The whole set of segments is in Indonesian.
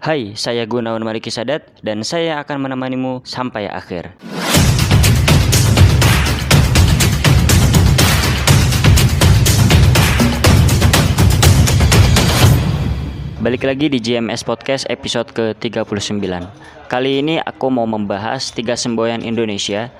Hai, saya Gunawan Mariki Sadat dan saya akan menemanimu sampai akhir. Balik lagi di GMS Podcast episode ke-39 Kali ini aku mau membahas tiga semboyan Indonesia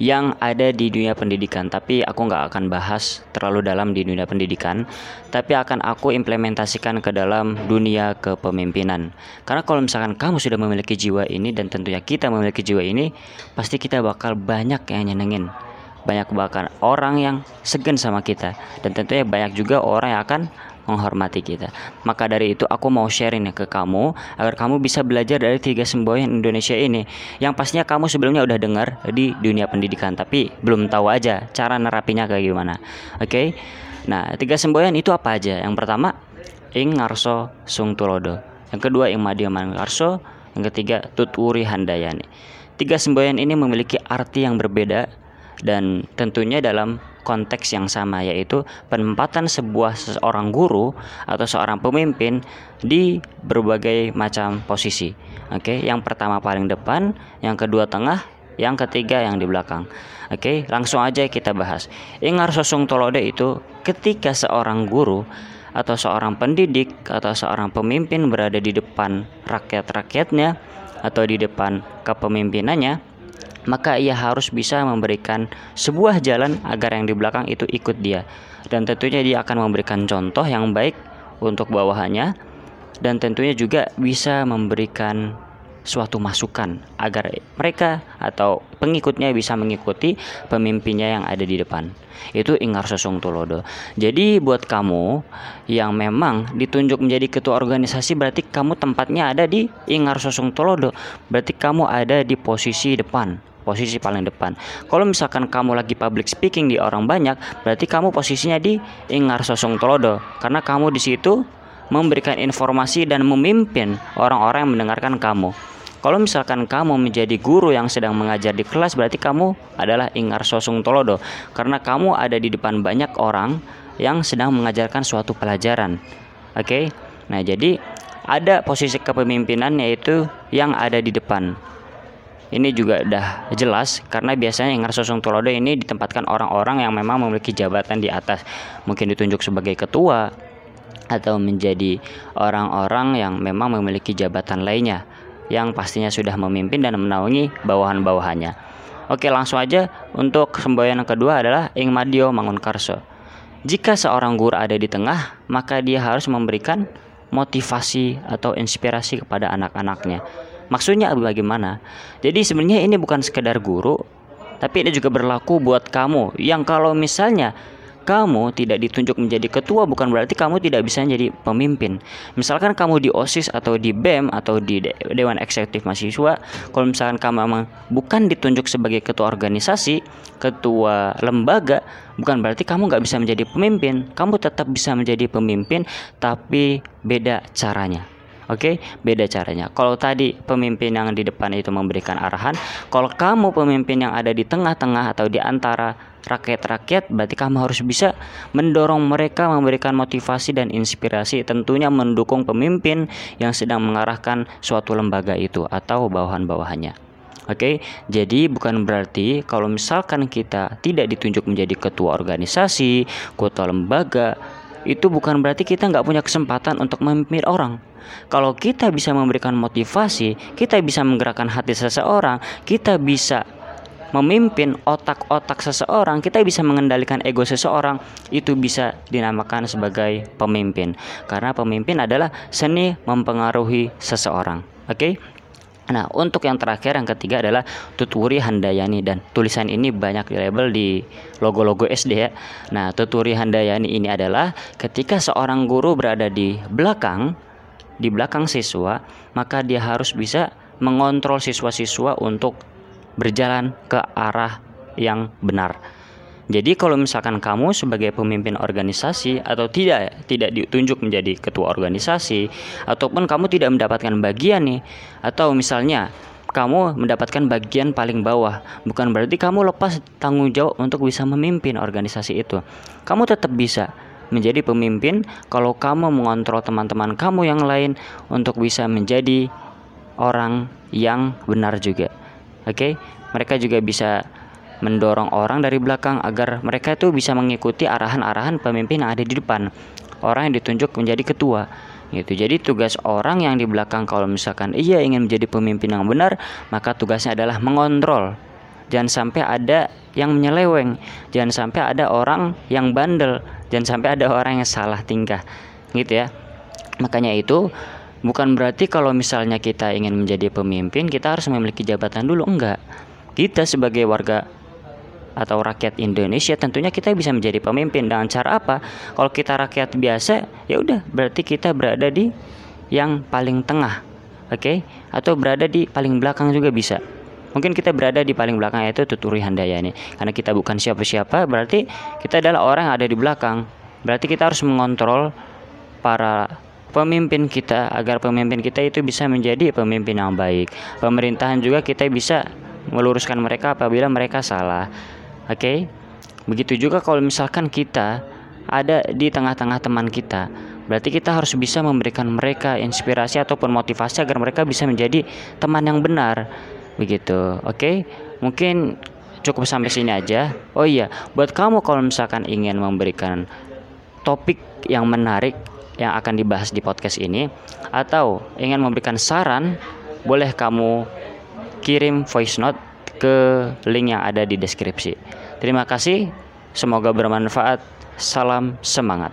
yang ada di dunia pendidikan. Tapi aku nggak akan bahas terlalu dalam di dunia pendidikan tapi akan aku implementasikan ke dalam dunia kepemimpinan. Karena kalau misalkan kamu sudah memiliki jiwa ini dan tentunya kita memiliki jiwa ini pasti kita bakal banyak yang nyenengin. Banyak bahkan orang yang segan sama kita. Dan tentunya banyak juga orang yang akan menghormati kita. Maka dari itu aku mau sharing ke kamu agar kamu bisa belajar dari tiga semboyan Indonesia ini yang pastinya kamu sebelumnya udah dengar di dunia pendidikan tapi belum tahu aja cara nerapinya kayak gimana. Oke. Okay? Nah, tiga semboyan itu apa aja? Yang pertama, ing ngarso sung tulodo. Yang kedua, ing madiaman ngarso. Yang ketiga, tuturi handayani. Tiga semboyan ini memiliki arti yang berbeda dan tentunya dalam konteks yang sama yaitu penempatan sebuah seorang guru atau seorang pemimpin di berbagai macam posisi. Oke, yang pertama paling depan, yang kedua tengah, yang ketiga yang di belakang. Oke, langsung aja kita bahas. Ingar sosung tolode itu ketika seorang guru atau seorang pendidik atau seorang pemimpin berada di depan rakyat-rakyatnya atau di depan kepemimpinannya maka ia harus bisa memberikan sebuah jalan agar yang di belakang itu ikut dia. Dan tentunya dia akan memberikan contoh yang baik untuk bawahannya dan tentunya juga bisa memberikan suatu masukan agar mereka atau pengikutnya bisa mengikuti pemimpinnya yang ada di depan. Itu Ingar Sosong Tulodo. Jadi buat kamu yang memang ditunjuk menjadi ketua organisasi berarti kamu tempatnya ada di Ingar Sosong Tulodo. Berarti kamu ada di posisi depan posisi paling depan. Kalau misalkan kamu lagi public speaking di orang banyak, berarti kamu posisinya di Ingar Sosong Tolodo karena kamu di situ memberikan informasi dan memimpin orang-orang yang mendengarkan kamu. Kalau misalkan kamu menjadi guru yang sedang mengajar di kelas, berarti kamu adalah Ingar Sosong Tolodo karena kamu ada di depan banyak orang yang sedang mengajarkan suatu pelajaran. Oke. Okay? Nah, jadi ada posisi kepemimpinan yaitu yang ada di depan ini juga udah jelas karena biasanya yang Sosong Tolodo ini ditempatkan orang-orang yang memang memiliki jabatan di atas mungkin ditunjuk sebagai ketua atau menjadi orang-orang yang memang memiliki jabatan lainnya yang pastinya sudah memimpin dan menaungi bawahan-bawahannya. Oke langsung aja untuk semboyan yang kedua adalah Ing Madio Mangunkarso. Jika seorang guru ada di tengah, maka dia harus memberikan motivasi atau inspirasi kepada anak-anaknya Maksudnya bagaimana? Jadi sebenarnya ini bukan sekedar guru, tapi ini juga berlaku buat kamu yang kalau misalnya kamu tidak ditunjuk menjadi ketua bukan berarti kamu tidak bisa menjadi pemimpin. Misalkan kamu di OSIS atau di BEM atau di Dewan Eksekutif Mahasiswa, kalau misalkan kamu memang bukan ditunjuk sebagai ketua organisasi, ketua lembaga, bukan berarti kamu nggak bisa menjadi pemimpin. Kamu tetap bisa menjadi pemimpin, tapi beda caranya. Oke, beda caranya. Kalau tadi pemimpin yang di depan itu memberikan arahan, kalau kamu pemimpin yang ada di tengah-tengah atau di antara rakyat-rakyat, berarti kamu harus bisa mendorong mereka memberikan motivasi dan inspirasi, tentunya mendukung pemimpin yang sedang mengarahkan suatu lembaga itu atau bawahan-bawahannya. Oke, okay? jadi bukan berarti kalau misalkan kita tidak ditunjuk menjadi ketua organisasi, ketua lembaga, itu bukan berarti kita nggak punya kesempatan untuk memimpin orang. Kalau kita bisa memberikan motivasi, kita bisa menggerakkan hati seseorang, kita bisa memimpin otak-otak seseorang, kita bisa mengendalikan ego seseorang, itu bisa dinamakan sebagai pemimpin. Karena pemimpin adalah seni mempengaruhi seseorang. Oke? Okay? Nah, untuk yang terakhir yang ketiga adalah Tuturi Handayani dan tulisan ini banyak di label di logo-logo SD ya. Nah, Tuturi Handayani ini adalah ketika seorang guru berada di belakang di belakang siswa, maka dia harus bisa mengontrol siswa-siswa untuk berjalan ke arah yang benar. Jadi kalau misalkan kamu sebagai pemimpin organisasi atau tidak tidak ditunjuk menjadi ketua organisasi ataupun kamu tidak mendapatkan bagian nih atau misalnya kamu mendapatkan bagian paling bawah bukan berarti kamu lepas tanggung jawab untuk bisa memimpin organisasi itu. Kamu tetap bisa menjadi pemimpin kalau kamu mengontrol teman-teman kamu yang lain untuk bisa menjadi orang yang benar juga. Oke, okay? mereka juga bisa mendorong orang dari belakang agar mereka itu bisa mengikuti arahan-arahan pemimpin yang ada di depan. Orang yang ditunjuk menjadi ketua gitu. Jadi tugas orang yang di belakang kalau misalkan ia ingin menjadi pemimpin yang benar, maka tugasnya adalah mengontrol. Jangan sampai ada yang menyeleweng, jangan sampai ada orang yang bandel, jangan sampai ada orang yang salah tingkah. Gitu ya. Makanya itu bukan berarti kalau misalnya kita ingin menjadi pemimpin, kita harus memiliki jabatan dulu enggak. Kita sebagai warga atau rakyat Indonesia tentunya kita bisa menjadi pemimpin. Dengan cara apa? Kalau kita rakyat biasa ya udah berarti kita berada di yang paling tengah oke? Okay? atau berada di paling belakang juga bisa. Mungkin kita berada di paling belakang yaitu tuturi handayani karena kita bukan siapa-siapa berarti kita adalah orang yang ada di belakang. Berarti kita harus mengontrol para pemimpin kita agar pemimpin kita itu bisa menjadi pemimpin yang baik. Pemerintahan juga kita bisa meluruskan mereka apabila mereka salah Oke. Okay? Begitu juga kalau misalkan kita ada di tengah-tengah teman kita, berarti kita harus bisa memberikan mereka inspirasi ataupun motivasi agar mereka bisa menjadi teman yang benar. Begitu. Oke. Okay? Mungkin cukup sampai sini aja. Oh iya, buat kamu kalau misalkan ingin memberikan topik yang menarik yang akan dibahas di podcast ini atau ingin memberikan saran, boleh kamu kirim voice note ke link yang ada di deskripsi. Terima kasih, semoga bermanfaat. Salam semangat.